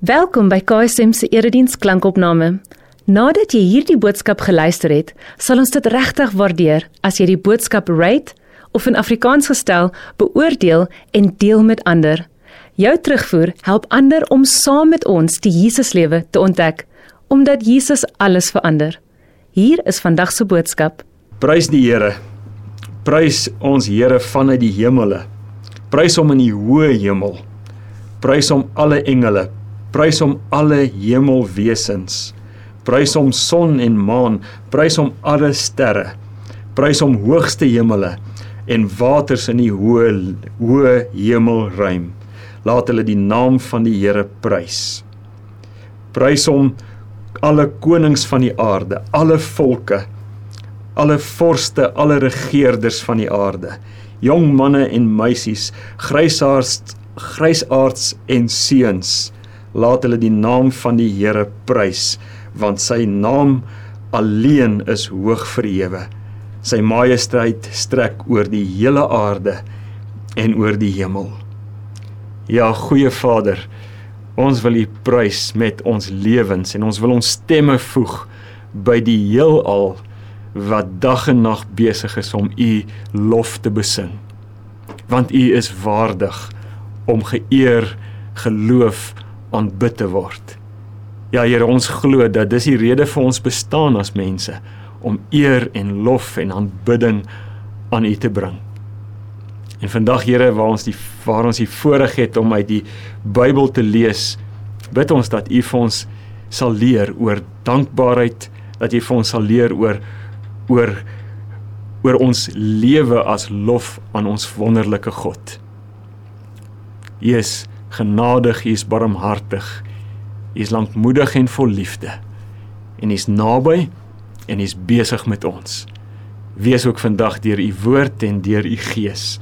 Welkom by KSM se erediens klankopname. Nadat jy hierdie boodskap geluister het, sal ons dit regtig waardeer as jy die boodskap rate of in Afrikaans gestel beoordeel en deel met ander. Jou terugvoer help ander om saam met ons die Jesuslewe te ontdek, omdat Jesus alles verander. Hier is vandag se boodskap. Prys die Here. Prys ons Here vanuit die hemele. Prys hom in die hoë hemel. Prys hom alle engele, Prys hom alle hemelwesens. Prys hom son en maan, prys hom alle sterre. Prys hom hoogste hemele en waters in die hoë hoë hemelruim. Laat hulle die naam van die Here prys. Prys hom alle konings van die aarde, alle volke, alle vorste, alle regerders van die aarde, jong manne en meisies, grysaards, grysaards en seuns laat hulle die naam van die Here prys want sy naam alleen is hoog verhewe sy majesteit strek oor die hele aarde en oor die hemel. Ja goeie Vader ons wil U prys met ons lewens en ons wil ons stemme voeg by die heelal wat dag en nag besig is om U lof te besing. Want U is waardig om geëer geloof aanbid te word. Ja Here, ons glo dat dis die rede vir ons bestaan as mense om eer en lof en aanbidding aan U te bring. En vandag Here, waar ons die waar ons die voorreg het om uit die Bybel te lees, bid ons dat U vir ons sal leer oor dankbaarheid, dat U vir ons sal leer oor oor oor ons lewe as lof aan ons wonderlike God. Jesus genadig, U is barmhartig. U is lankmoedig en vol liefde. En U is naby en U is besig met ons. Wees ook vandag deur U woord en deur U gees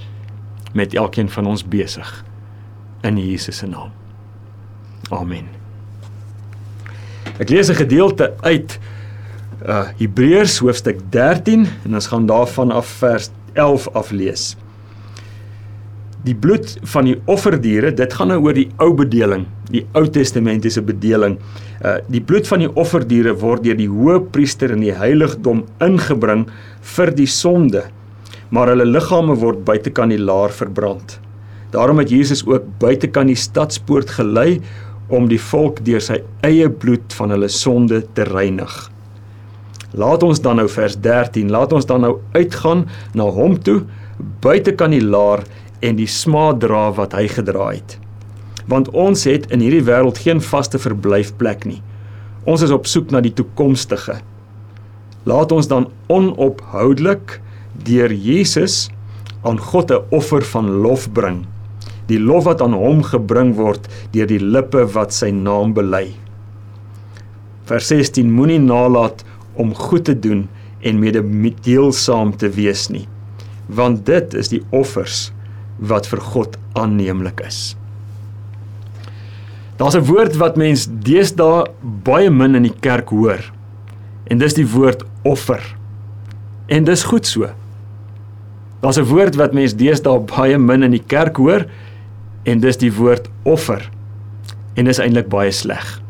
met elkeen van ons besig in Jesus se naam. Amen. Ek lees 'n gedeelte uit uh Hebreërs hoofstuk 13 en ons gaan daarvan af vers 11 af lees die bloed van die offerdiere, dit gaan nou oor die ou bedeling, die Ou Testamentiese bedeling. Uh die bloed van die offerdiere word deur die hoëpriester in die heiligdom ingebring vir die sonde, maar hulle liggame word buitekant die laar verbrand. Daarom het Jesus ook buitekant die stadspoort gelei om die volk deur sy eie bloed van hulle sonde te reinig. Laat ons dan nou vers 13, laat ons dan nou uitgaan na hom toe buitekant die laar en die smaad dra wat hy gedra het. Want ons het in hierdie wêreld geen vaste verblyfplek nie. Ons is op soek na die toekomstige. Laat ons dan onophoudelik deur Jesus aan God 'n offer van lof bring. Die lof wat aan hom gebring word deur die lippe wat sy naam bely. Vers 16 Moenie nalat om goed te doen en mededeelsaam te wees nie, want dit is die offers wat vir God aanneemlik is. Daar's 'n woord wat mens deesdae baie min in die kerk hoor. En dis die woord offer. En dis goed so. Daar's 'n woord wat mens deesdae baie min in die kerk hoor en dis die woord offer. En dis eintlik baie sleg.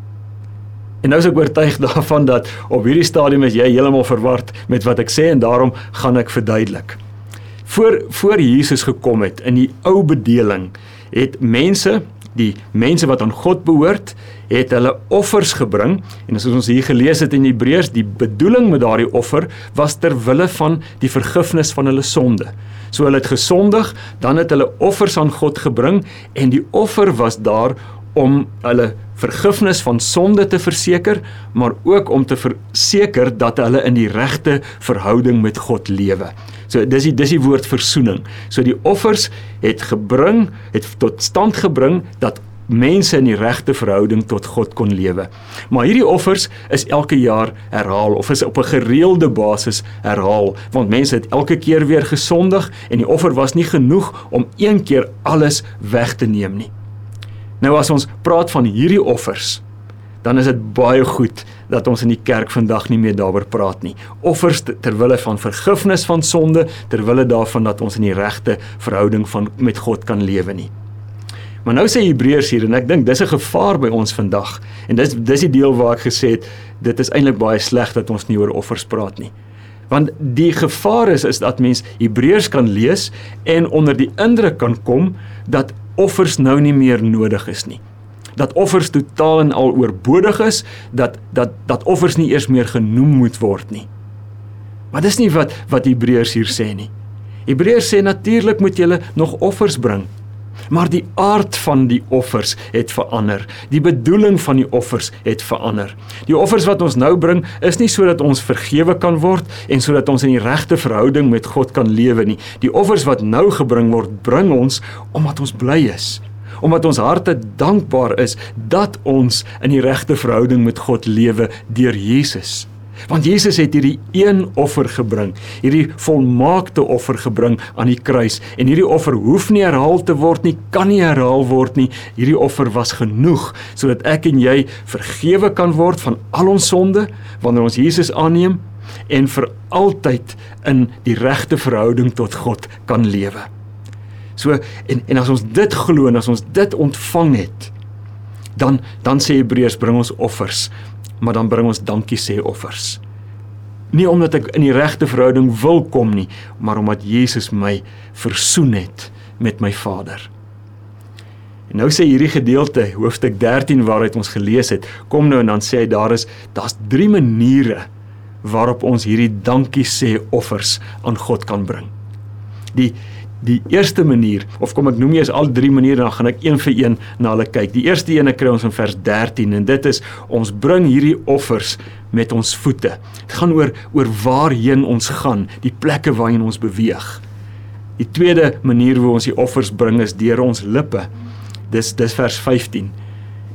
En nou is ek oortuig daarvan dat op hierdie stadium is jy heeltemal verward met wat ek sê en daarom gaan ek verduidelik voor voor Jesus gekom het in die ou bedeling het mense die mense wat aan God behoort het hulle offers gebring en as ons hier gelees het in Hebreërs die bedoeling met daardie offer was ter wille van die vergifnis van hulle sonde. So hulle het gesondig, dan het hulle offers aan God gebring en die offer was daar om hulle vergifnis van sonde te verseker, maar ook om te verseker dat hulle in die regte verhouding met God lewe. So dis die dis die woord versoening. So die offers het gebring, het tot stand gebring dat mense in die regte verhouding tot God kon lewe. Maar hierdie offers is elke jaar herhaal of is op 'n gereelde basis herhaal want mense het elke keer weer gesondig en die offer was nie genoeg om een keer alles weg te neem nie. Nou as ons praat van hierdie offers, dan is dit baie goed dat ons in die kerk vandag nie meer daaroor praat nie. Offers ter wille van vergifnis van sonde, ter wille daarvan dat ons in die regte verhouding van met God kan lewe nie. Maar nou sê Hebreërs hier en ek dink dis 'n gevaar by ons vandag. En dis dis die deel waar ek gesê het dit is eintlik baie sleg dat ons nie oor offers praat nie. Want die gevaar is is dat mens Hebreërs kan lees en onder die indruk kan kom dat offers nou nie meer nodig is nie. Dat offers totaal en al oorbodig is, dat dat dat offers nie eers meer genoem moet word nie. Maar dis nie wat wat Hebreërs hier sê nie. Hebreërs sê natuurlik moet jy nog offers bring. Maar die aard van die offers het verander. Die bedoeling van die offers het verander. Die offers wat ons nou bring is nie sodat ons vergewe kan word en sodat ons in die regte verhouding met God kan lewe nie. Die offers wat nou gebring word, bring ons omdat ons bly is. Omdat ons harte dankbaar is dat ons in die regte verhouding met God lewe deur Jesus. Want Jesus het hierdie een offer gebring, hierdie volmaakte offer gebring aan die kruis en hierdie offer hoef nie herhaal te word nie, kan nie herhaal word nie. Hierdie offer was genoeg sodat ek en jy vergewe kan word van al ons sonde wanneer ons Jesus aanneem en vir altyd in die regte verhouding tot God kan lewe. So en en as ons dit glo en as ons dit ontvang het, dan dan sê Hebreërs bring ons offers maar dan bring ons dankie sê offers. Nie omdat ek in die regte verhouding wil kom nie, maar omdat Jesus my versoen het met my Vader. En nou sê hierdie gedeelte, hoofstuk 13 waaruit ons gelees het, kom nou en dan sê hy daar is daar's drie maniere waarop ons hierdie dankie sê offers aan God kan bring. Die Die eerste manier of kom ek noem eers al drie maniere dan gaan ek een vir een na hulle kyk. Die eerste een kry ons in vers 13 en dit is ons bring hierdie offers met ons voete. Dit gaan oor oor waarheen ons gaan, die plekke waarheen ons beweeg. Die tweede manier hoe ons die offers bring is deur ons lippe. Dis dis vers 15.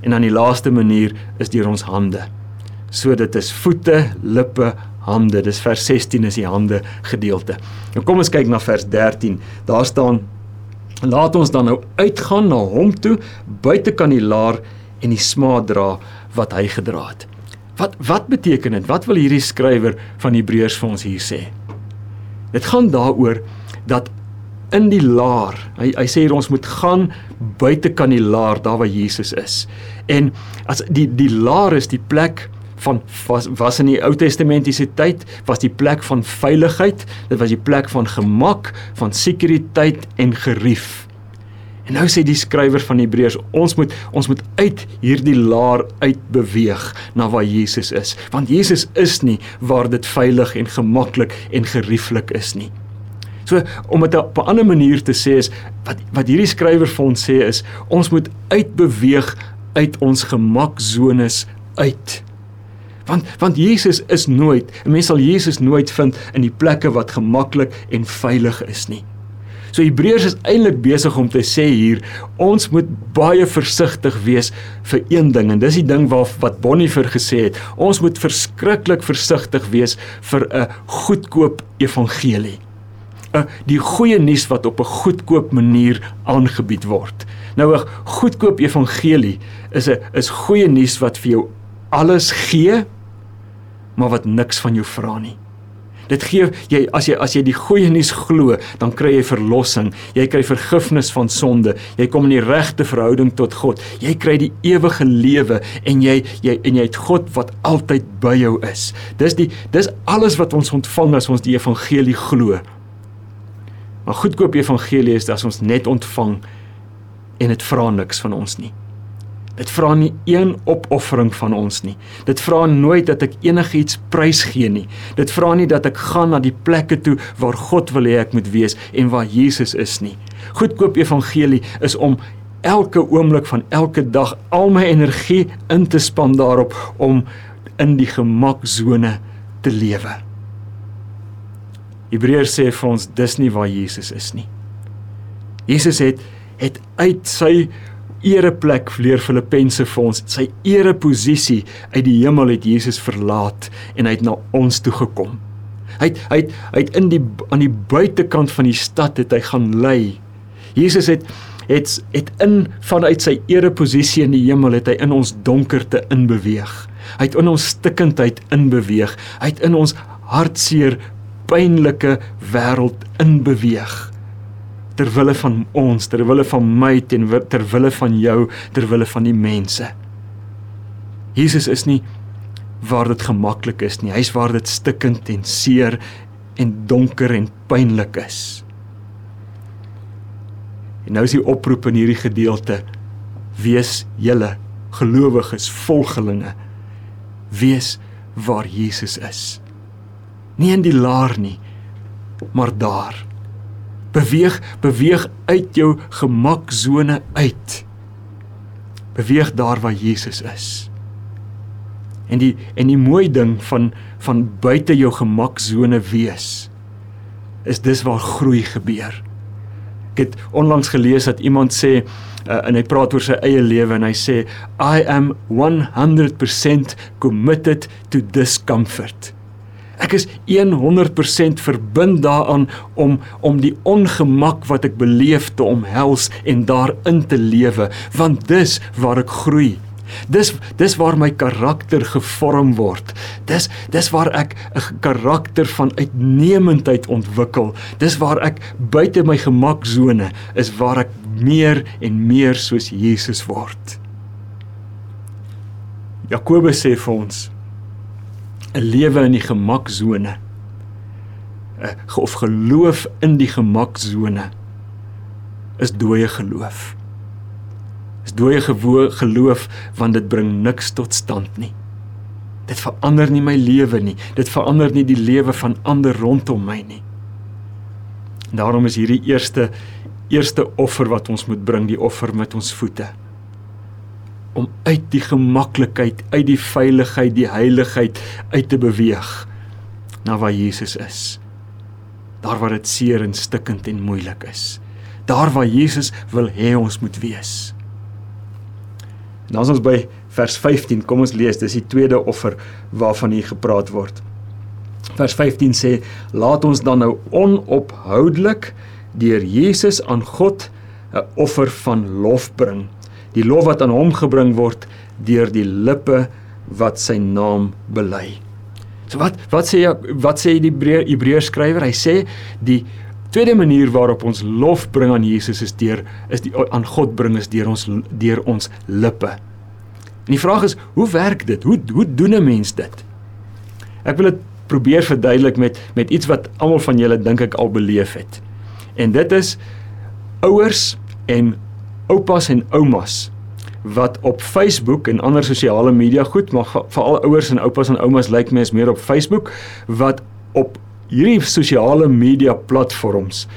En dan die laaste manier is deur ons hande. So dit is voete, lippe, hande. Dis vers 16 is die hande gedeelte. Nou kom ons kyk na vers 13. Daar staan laat ons dan nou uitgaan na hom toe buite kan die laar en die smaad dra wat hy gedra het. Wat wat beteken dit? Wat wil hierdie skrywer van Hebreërs vir ons hier sê? Dit gaan daaroor dat in die laar. Hy hy sê hier ons moet gaan buite kan die laar daar waar Jesus is. En as die die laar is die plek van was, was in die Ou Testamentiese tyd was die plek van veiligheid, dit was die plek van gemak, van sekuriteit en gerief. En nou sê die skrywer van Hebreërs, ons moet ons moet uit hierdie laar uit beweeg na waar Jesus is, want Jesus is nie waar dit veilig en gemaklik en gerieflik is nie. So om dit op 'n ander manier te sê is wat wat hierdie skrywer vir ons sê is ons moet uitbeweeg uit ons gemaksones uit. Want want Jesus is nooit, 'n mens sal Jesus nooit vind in die plekke wat gemaklik en veilig is nie. So Hebreërs is eintlik besig om te sê hier, ons moet baie versigtig wees vir een ding en dis die ding waar wat Bonhoeffer gesê het, ons moet verskriklik versigtig wees vir 'n goedkoop evangelie. 'n die goeie nuus wat op 'n goedkoop manier aangebied word. Nou 'n goedkoop evangelie is 'n is goeie nuus wat vir jou alles gee maar wat niks van jou vra nie. Dit gee jy as jy as jy die goeie nuus glo, dan kry jy verlossing. Jy kry vergifnis van sonde. Jy kom in die regte verhouding tot God. Jy kry die ewige lewe en jy jy en jy het God wat altyd by jou is. Dis die dis alles wat ons ontvang as ons die evangelie glo. Maar goedkoop evangelie is dat ons net ontvang en dit vra niks van ons nie. Dit vra nie een opoffering van ons nie. Dit vra nooit dat ek enigiets prysgee nie. Dit vra nie dat ek gaan na die plekke toe waar God wil hê ek moet wees en waar Jesus is nie. Goedkoop evangelie is om elke oomblik van elke dag al my energie in te span daarop om in die gemaksone te lewe. Hebreërs sê vir ons dis nie waar Jesus is nie. Jesus het het uit sy ereplek leer Filippense vir ons. Sy ereposisie uit die hemel het Jesus verlaat en hy het na ons toe gekom. Hy het hy het, hy het in die aan die buitekant van die stad het hy gaan lê. Jesus het het het in vanuit sy ereposisie in die hemel het hy in ons donkerte inbeweeg. Hy het in ons stikkindheid inbeweeg. Hy het in ons hartseer pynlike wêreld inbeweeg ter wille van ons, ter wille van my, ter wille van jou, ter wille van die mense. Jesus is nie waar dit gemaklik is nie. Hy's waar dit stikkend en seer en donker en pynlik is. En nou is die oproep in hierdie gedeelte: Wees julle gelowiges, volgelinge. Wees waar Jesus is. Nie in die laar nie, maar daar. Beweeg, beweeg uit jou gemaksone uit. Beweeg daar waar Jesus is. En die en die mooi ding van van buite jou gemaksone wees is dis waar groei gebeur. Ek het onlangs gelees dat iemand sê uh, en hy praat oor sy eie lewe en hy sê I am 100% committed to discomfort. Ek is 100% verbind daaraan om om die ongemak wat ek beleef te omhels en daarin te lewe want dis waar ek groei. Dis dis waar my karakter gevorm word. Dis dis waar ek 'n karakter van uitnemendheid ontwikkel. Dis waar ek buite my gemaksone is waar ek meer en meer soos Jesus word. Jakobus sê vir ons 'n lewe in die gemaksone of geloof in die gemaksone is dooie geloof is dooie geloof want dit bring niks tot stand nie. Dit verander nie my lewe nie. Dit verander nie die lewe van ander rondom my nie. Daarom is hierdie eerste eerste offer wat ons moet bring, die offer met ons voete. Om uit die gemaklikheid, uit die veiligheid, die heiligheid uit te beweeg na waar Jesus is. Daar waar dit seer en stikkend en moeilik is. Daar waar Jesus wil hê ons moet wees. En dan is ons by vers 15. Kom ons lees, dis die tweede offer waarvan hier gepraat word. Vers 15 sê: "Laat ons dan nou onophoudelik deur Jesus aan God 'n offer van lof bring. Die lof wat aan hom gebring word deur die lippe wat sy naam bely." So wat wat sê wat sê die Hebreërs skrywer? Hy sê die tweede manier waarop ons lof bring aan Jesus is deur is die aan God bring is deur ons deur ons lippe. En die vraag is, hoe werk dit? Hoe hoe doen 'n mens dit? Ek wil dit probeer verduidelik met met iets wat almal van julle dink ek al beleef het. En dit is ouers en oupas en oumas wat op Facebook en ander sosiale media goed, maar veral ouers en oupas en oumas lyk like my is meer op Facebook wat op hierdie sosiale media platforms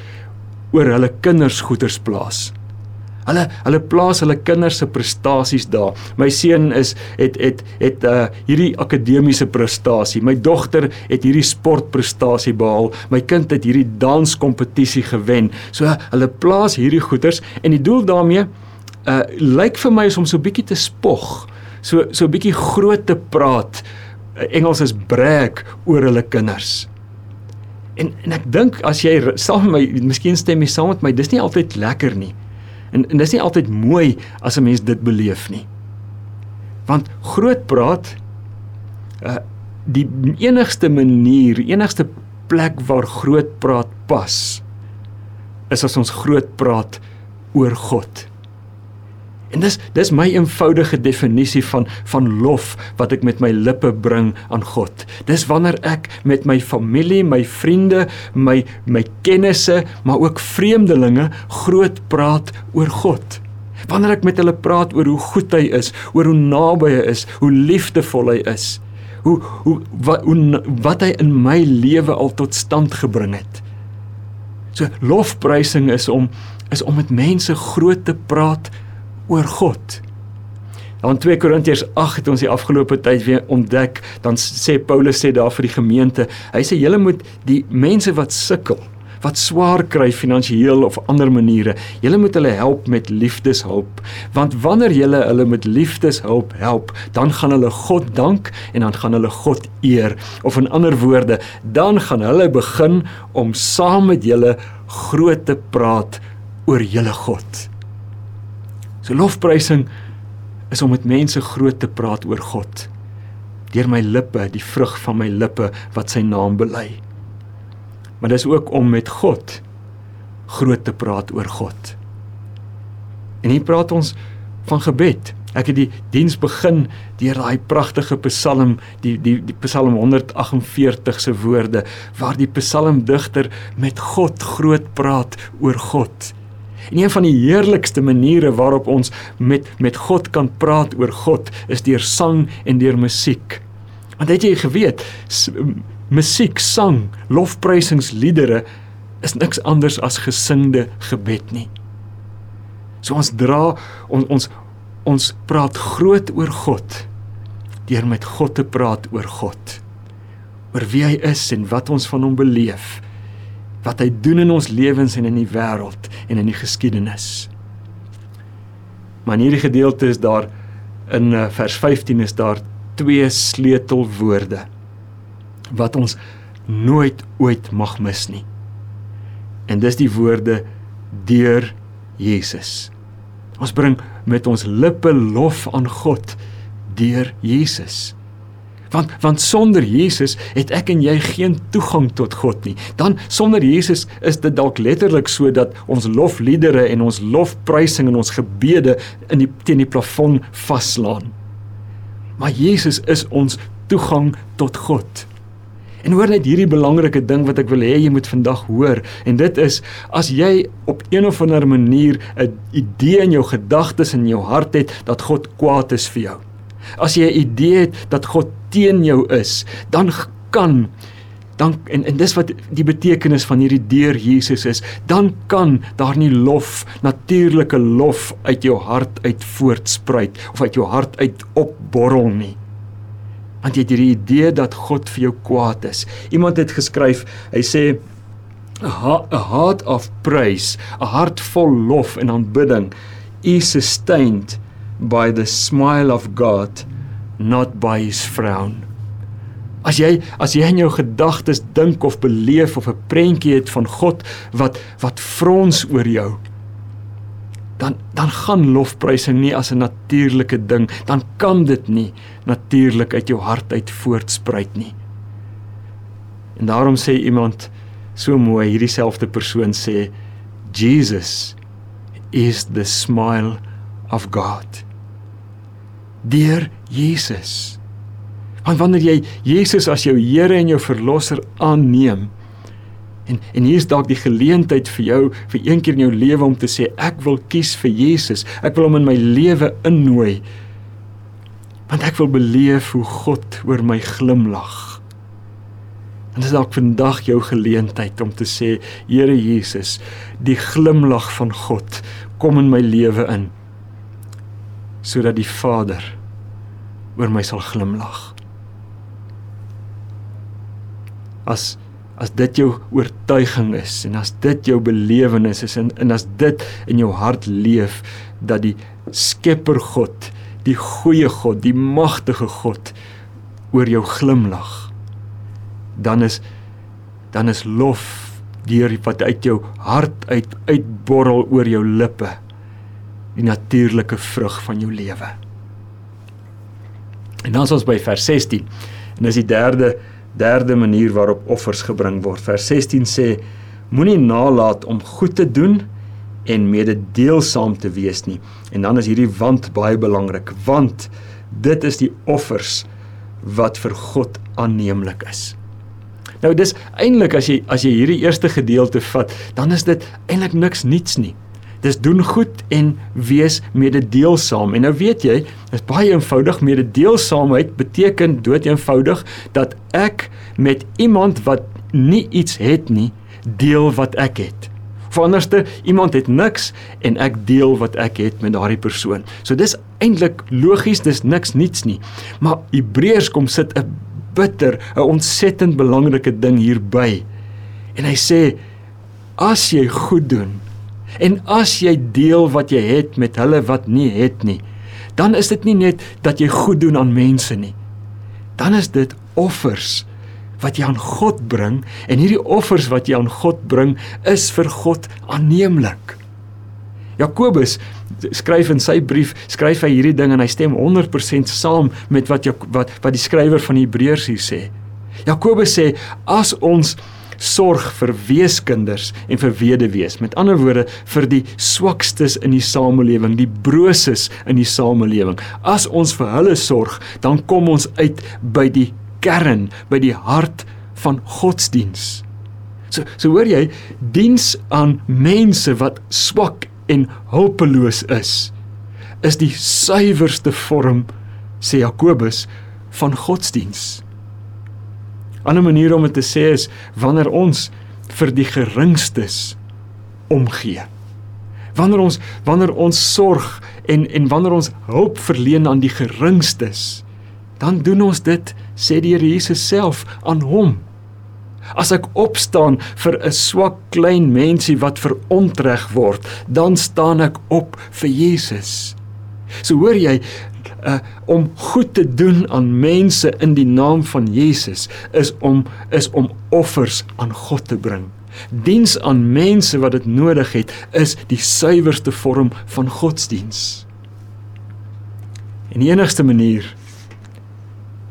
oor hulle kinders goeters plaas. Hulle hulle plaas hulle kinders se prestasies daar. My seun is het het het uh hierdie akademiese prestasie. My dogter het hierdie sportprestasie behaal. My kind het hierdie danskompetisie gewen. So hulle plaas hierdie goeters en die doel daarmee uh lyk vir my is om so 'n bietjie te spog. So so 'n bietjie groot te praat. Engels is brag oor hulle kinders. En en ek dink as jy saam met my, miskien stem jy saam met my, dis nie altyd lekker nie. En en dis nie altyd mooi as 'n mens dit beleef nie. Want groot praat uh die enigste manier, enigste plek waar groot praat pas is as ons groot praat oor God. En dis dis my eenvoudige definisie van van lof wat ek met my lippe bring aan God. Dis wanneer ek met my familie, my vriende, my my kennisse, maar ook vreemdelinge groot praat oor God. Wanneer ek met hulle praat oor hoe goed hy is, oor hoe naby hy is, hoe liefdevol hy is, hoe hoe wat hoe, wat hy in my lewe al tot stand gebring het. So lofprysing is om is om met mense groot te praat oor God. Dan 2 Korintiërs 8 het ons die afgelope tyd weer ontdek, dan sê Paulus sê daar vir die gemeente, hy sê julle moet die mense wat sukkel, wat swaar kry finansiëel of ander maniere, julle moet hulle help met liefdeshulp, want wanneer julle hulle met liefdeshulp help, dan gaan hulle God dank en dan gaan hulle God eer, of in ander woorde, dan gaan hulle begin om saam met julle groot te praat oor julle God. So lofprysing is om met mense groot te praat oor God. Deur my lippe, die vrug van my lippe wat sy naam bely. Maar dis ook om met God groot te praat oor God. En hier praat ons van gebed. Ek het die diens begin deur daai pragtige Psalm, die die die Psalm 148 se woorde waar die psalmdigter met God groot praat oor God. En een van die heerlikste maniere waarop ons met met God kan praat oor God is deur sang en deur musiek. Want het jy geweet, musiek, sang, lofprysingsliedere is niks anders as gesingde gebed nie. So ons dra ons ons ons praat groot oor God deur met God te praat oor God. Oor wie hy is en wat ons van hom beleef. Wat hy doen in ons lewens en in die wêreld en in die geskiedenis. Maar in hierdie gedeelte is daar in eh, vers 15 is daar twee sleutelwoorde wat ons nooit ooit mag mis nie. En dis die woorde deur Jesus. Ons bring met ons lippe lof aan God deur Jesus. Want want sonder Jesus het ek en jy geen toegang tot God nie. Dan sonder Jesus is dit dalk letterlik so dat ons lofliedere en ons lofprysing en ons gebede in die teen die plafon vaslaan. Maar Jesus is ons toegang tot God. En hoor net hierdie belangrike ding wat ek wil hê jy moet vandag hoor en dit is as jy op een of ander manier 'n idee in jou gedagtes en jou hart het dat God kwaad is vir jou. As jy 'n idee het dat God teen jou is, dan kan dan en en dis wat die betekenis van hierdie deur Jesus is, dan kan daar nie lof, natuurlike lof uit jou hart uit voortspruit of uit jou hart uit opborrel nie want jy het hierdie idee dat God vir jou kwaad is. Iemand het geskryf, hy sê a heart of praise, 'n hart vol lof en aanbidding is sustained by the smile of God, not by his frown. As jy as jy in jou gedagtes dink of beleef of 'n prentjie het van God wat wat frons oor jou, dan dan gaan lofprysing nie as 'n natuurlike ding, dan kan dit nie natuurlik uit jou hart uit voortspruit nie. En daarom sê iemand so mooi, hierdie selfde persoon sê Jesus is the smile of God. Deur Jesus. Want wanneer jy Jesus as jou Here en jou verlosser aanneem, En en hier is dalk die geleentheid vir jou vir een keer in jou lewe om te sê ek wil kies vir Jesus. Ek wil hom in my lewe innooi. Want ek wil beleef hoe God oor my glimlag. En dis dalk vandag jou geleentheid om te sê Here Jesus, die glimlag van God kom in my lewe in sodat die Vader oor my sal glimlag. As as dit jou oortuiging is en as dit jou belewenis is en, en as dit in jou hart leef dat die Skepper God, die goeie God, die magtige God oor jou glimlag, dan is dan is lof deur wat uit jou hart uit uitborrel oor jou lippe die natuurlike vrug van jou lewe. En dan is ons by vers 16 en dis die derde derde manier waarop offers gebring word. Vers 16 sê: Moenie nalat om goed te doen en mededeelsaam te wees nie. En dan is hierdie want baie belangrik, want dit is die offers wat vir God aanneemlik is. Nou dis eintlik as jy as jy hierdie eerste gedeelte vat, dan is dit eintlik niks niets nie. Dis doen goed en wees mededeelsaam. En nou weet jy, dit is baie eenvoudig. Mededeelsaamheid beteken dood eenvoudig dat ek met iemand wat nie iets het nie, deel wat ek het. Veranderste iemand het niks en ek deel wat ek het met daardie persoon. So dis eintlik logies, dis niks niets nie. Maar Hebreërs kom sit 'n bitter, 'n ontsettend belangrike ding hierby. En hy sê as jy goed doen, En as jy deel wat jy het met hulle wat nie het nie, dan is dit nie net dat jy goed doen aan mense nie. Dan is dit offers wat jy aan God bring en hierdie offers wat jy aan God bring is vir God aanneemlik. Jakobus skryf in sy brief, skryf hy hierdie ding en hy stem 100% saam met wat wat wat die skrywer van Hebreërs hier sê. Jakobus sê as ons sorg vir weeskinders en vir weduwees. Met ander woorde vir die swakstes in die samelewing, die broses in die samelewing. As ons vir hulle sorg, dan kom ons uit by die kern, by die hart van godsdiens. So so hoor jy, diens aan mense wat swak en hulpeloos is, is die suiwerste vorm sê Jakobus van godsdiens. Ander manier om dit te sê is wanneer ons vir die geringstes omgee. Wanneer ons wanneer ons sorg en en wanneer ons hulp verleen aan die geringstes, dan doen ons dit sê die Here Jesus self aan hom. As ek opstaan vir 'n swak klein mensie wat verontreg word, dan staan ek op vir Jesus. So hoor jy, uh, om goed te doen aan mense in die naam van Jesus is om is om offers aan God te bring. Diens aan mense wat dit nodig het is die suiwerste vorm van godsdiens. En die enigste manier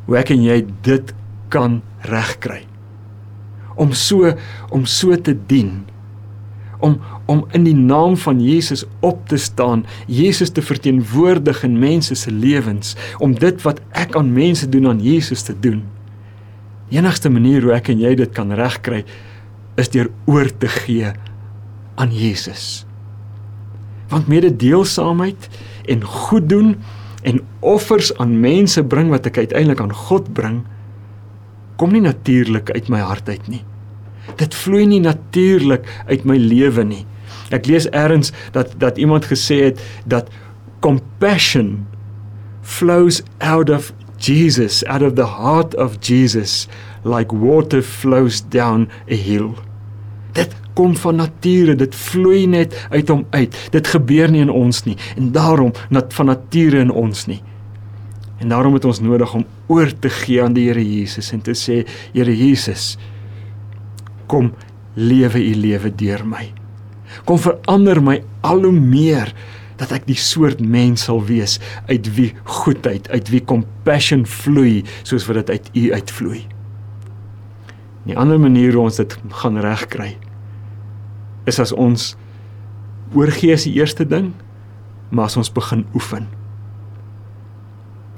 hoe ek en jy dit kan regkry om so om so te dien om om in die naam van Jesus op te staan, Jesus te verteenwoordig in mense se lewens, om dit wat ek aan mense doen aan Jesus te doen. Die enigste manier hoe ek en jy dit kan regkry is deur oor te gee aan Jesus. Want mededeelsaamheid en goed doen en offers aan mense bring wat ek uiteindelik aan God bring, kom nie natuurlik uit my hart uit nie. Dit vloei nie natuurlik uit my lewe nie. Ek lees eers dat dat iemand gesê het dat compassion flows out of Jesus, out of the heart of Jesus like water flows down a hill. Dit kom van nature, dit vloei net uit hom uit. Dit gebeur nie in ons nie en daarom nat van nature in ons nie. En daarom het ons nodig om oor te gee aan die Here Jesus en te sê Here Jesus kom lewe u lewe deur my. Kom verander my al hoe meer dat ek die soort mens sal wees uit wie goedheid, uit wie compassion vloei soos wat dit uit u uitvloei. 'n ander manier hoe ons dit gaan regkry is as ons oorgee as die eerste ding, maar as ons begin oefen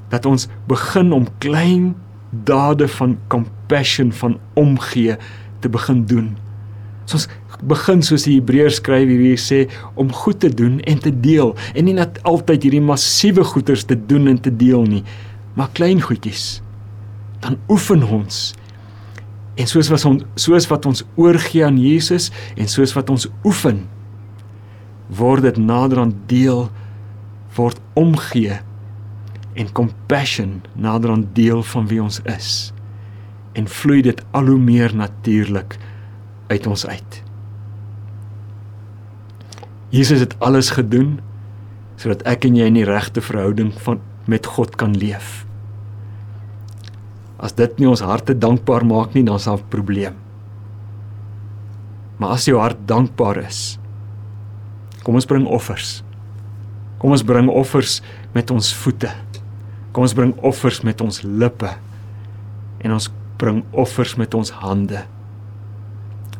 dat ons begin om klein dade van compassion van omgee te begin doen. So ons begin soos die Hebreërs skryf hier sê om goed te doen en te deel en nie net altyd hierdie massiewe goeders te doen en te deel nie, maar klein goedjies. Dan oefen ons. En soos wat ons soos wat ons oorgee aan Jesus en soos wat ons oefen word dit nader aan deel word omgee en compassion nader aan deel van wie ons is en vloei dit al hoe meer natuurlik uit ons uit. Jesus het alles gedoen sodat ek en jy in die regte verhouding van met God kan leef. As dit nie ons harte dankbaar maak nie, dan is daar 'n probleem. Maar as jou hart dankbaar is, kom ons bring offers. Kom ons bring offers met ons voete. Kom ons bring offers met ons lippe en ons bring offers met ons hande.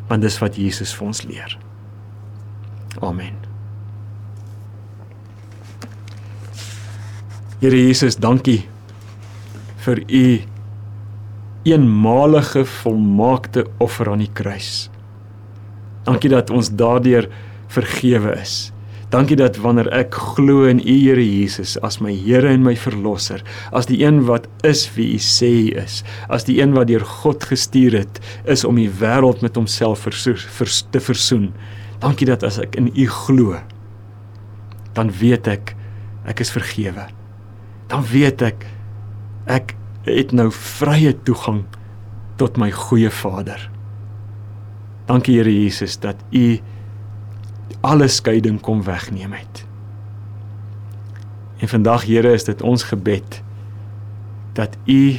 Want dis wat Jesus vir ons leer. Amen. Here Jesus, dankie vir u eenmalige volmaakte offer aan die kruis. Dankie dat ons daardeur vergewe is. Dankie dat wanneer ek glo in U Here Jesus as my Here en my verlosser, as die een wat is wie U sê U is, as die een wat deur God gestuur het is om die wêreld met homself te versoen. Dankie dat as ek in U glo, dan weet ek ek is vergewe. Dan weet ek ek het nou vrye toegang tot my goeie Vader. Dankie Here Jesus dat U alle skeiding kom wegneem het. En vandag Here is dit ons gebed dat U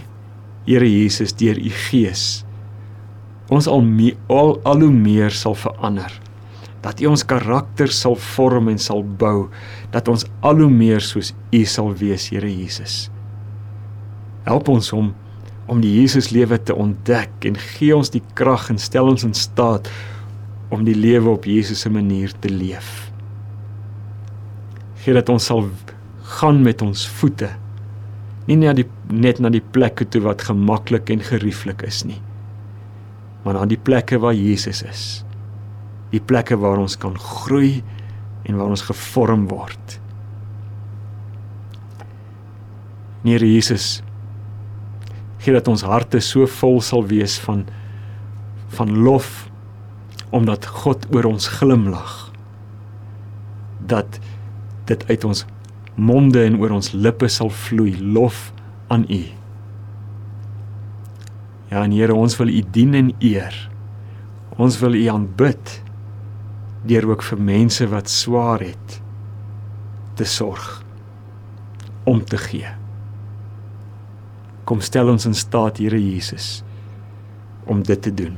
Here Jesus deur U Gees ons al me, al, al hoe meer sal verander. Dat U ons karakter sal vorm en sal bou, dat ons al hoe meer soos U sal wees, Here Jesus. Help ons om om die Jesus lewe te ontdek en gee ons die krag en stel ons in staat om die lewe op Jesus se manier te leef. Gee dat ons sal gaan met ons voete nie net die net na die plekke toe wat gemaklik en gerieflik is nie maar na die plekke waar Jesus is die plekke waar ons kan groei en waar ons gevorm word Here Jesus gee dat ons harte so vol sal wees van van lof omdat God oor ons glimlag dat dit uit ons monde en oor ons lippe sal vloei lof aan U. Ja, en Here, ons wil U dien en eer. Ons wil U aanbid deur ook vir mense wat swaar het te sorg om te gee. Kom stel ons in staat, Here Jesus, om dit te doen.